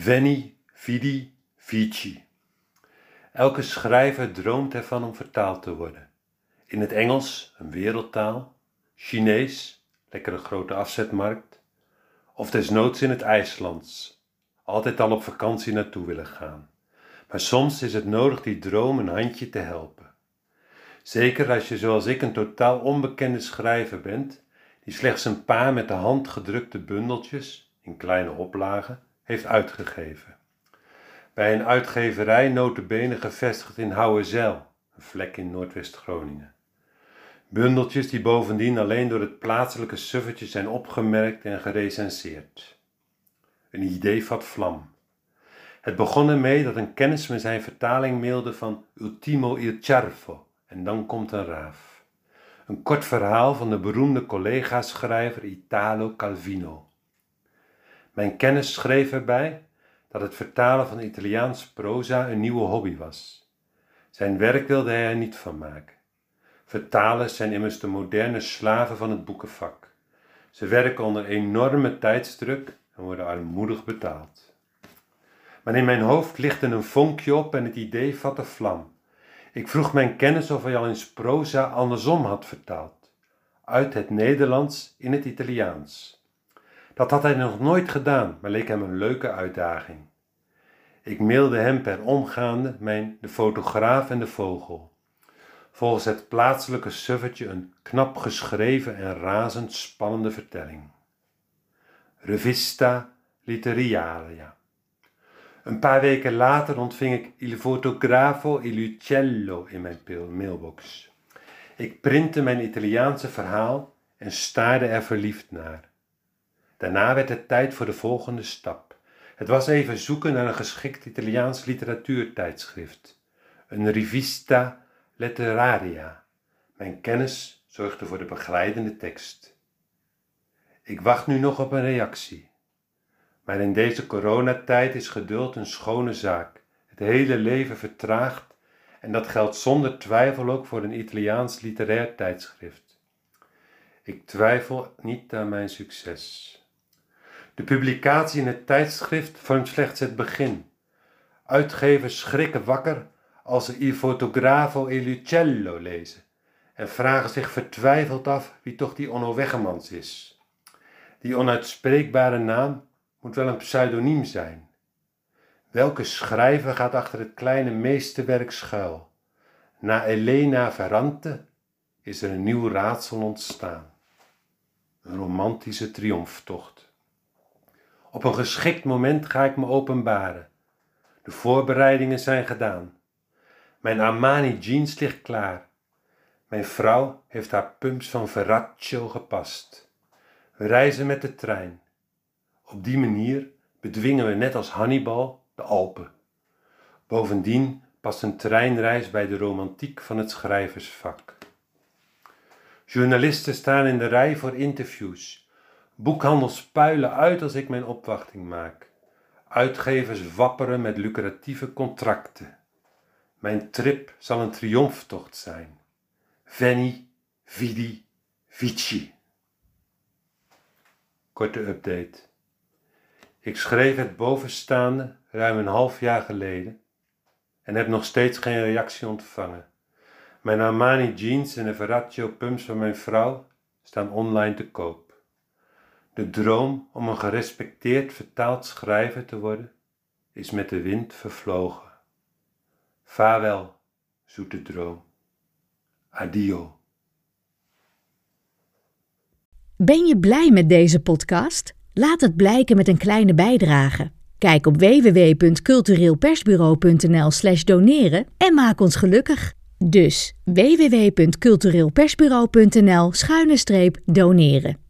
Veni, vidi, vici. Elke schrijver droomt ervan om vertaald te worden. In het Engels, een wereldtaal, Chinees, lekkere grote afzetmarkt, of desnoods in het IJslands, altijd al op vakantie naartoe willen gaan. Maar soms is het nodig die droom een handje te helpen. Zeker als je zoals ik een totaal onbekende schrijver bent, die slechts een paar met de hand gedrukte bundeltjes, in kleine oplagen, heeft uitgegeven. Bij een uitgeverij notabene gevestigd in Houwerzijl, een vlek in Noordwest-Groningen. Bundeltjes die bovendien alleen door het plaatselijke suffertje zijn opgemerkt en gerecenseerd. Een idee vat vlam. Het begon ermee dat een kennis me zijn vertaling mailde van Ultimo il Cervo en dan komt een raaf. Een kort verhaal van de beroemde collega-schrijver Italo Calvino. Mijn kennis schreef erbij dat het vertalen van Italiaans proza een nieuwe hobby was. Zijn werk wilde hij er niet van maken. Vertalers zijn immers de moderne slaven van het boekenvak. Ze werken onder enorme tijdsdruk en worden armoedig betaald. Maar in mijn hoofd lichtte een vonkje op en het idee vatte vlam. Ik vroeg mijn kennis of hij al eens proza andersom had vertaald, uit het Nederlands in het Italiaans. Dat had hij nog nooit gedaan, maar leek hem een leuke uitdaging. Ik mailde hem per omgaande mijn De fotograaf en de vogel. Volgens het plaatselijke suffertje een knap geschreven en razend spannende vertelling. Revista Literiaria. Een paar weken later ontving ik Il Fotografo e l'Uccello in mijn mailbox. Ik printte mijn Italiaanse verhaal en staarde er verliefd naar. Daarna werd het tijd voor de volgende stap. Het was even zoeken naar een geschikt Italiaans literatuurtijdschrift. Een rivista letteraria. Mijn kennis zorgde voor de begeleidende tekst. Ik wacht nu nog op een reactie. Maar in deze coronatijd is geduld een schone zaak. Het hele leven vertraagt en dat geldt zonder twijfel ook voor een Italiaans literair tijdschrift. Ik twijfel niet aan mijn succes. De publicatie in het tijdschrift vormt slechts het begin. Uitgevers schrikken wakker als ze Il Fotografo e l'Uccello lezen en vragen zich vertwijfeld af wie toch die Onno Weggemans is. Die onuitspreekbare naam moet wel een pseudoniem zijn. Welke schrijver gaat achter het kleine meesterwerk schuil? Na Elena Ferrante is er een nieuw raadsel ontstaan. Een romantische triomftocht. Op een geschikt moment ga ik me openbaren. De voorbereidingen zijn gedaan. Mijn Armani jeans ligt klaar. Mijn vrouw heeft haar pumps van Verraccio gepast. We reizen met de trein. Op die manier bedwingen we net als Hannibal de Alpen. Bovendien past een treinreis bij de romantiek van het schrijversvak. Journalisten staan in de rij voor interviews Boekhandels puilen uit als ik mijn opwachting maak. Uitgevers wapperen met lucratieve contracten. Mijn trip zal een triomftocht zijn. Veni, vidi, vici. Korte update. Ik schreef het bovenstaande ruim een half jaar geleden en heb nog steeds geen reactie ontvangen. Mijn Armani jeans en de Verraccio pumps van mijn vrouw staan online te koop. De droom om een gerespecteerd vertaald schrijver te worden is met de wind vervlogen. Vaarwel, zoete droom. Adio. Ben je blij met deze podcast? Laat het blijken met een kleine bijdrage. Kijk op www.cultureelpersbureau.nl/slash doneren en maak ons gelukkig. Dus www.cultureelpersbureau.nl-doneren.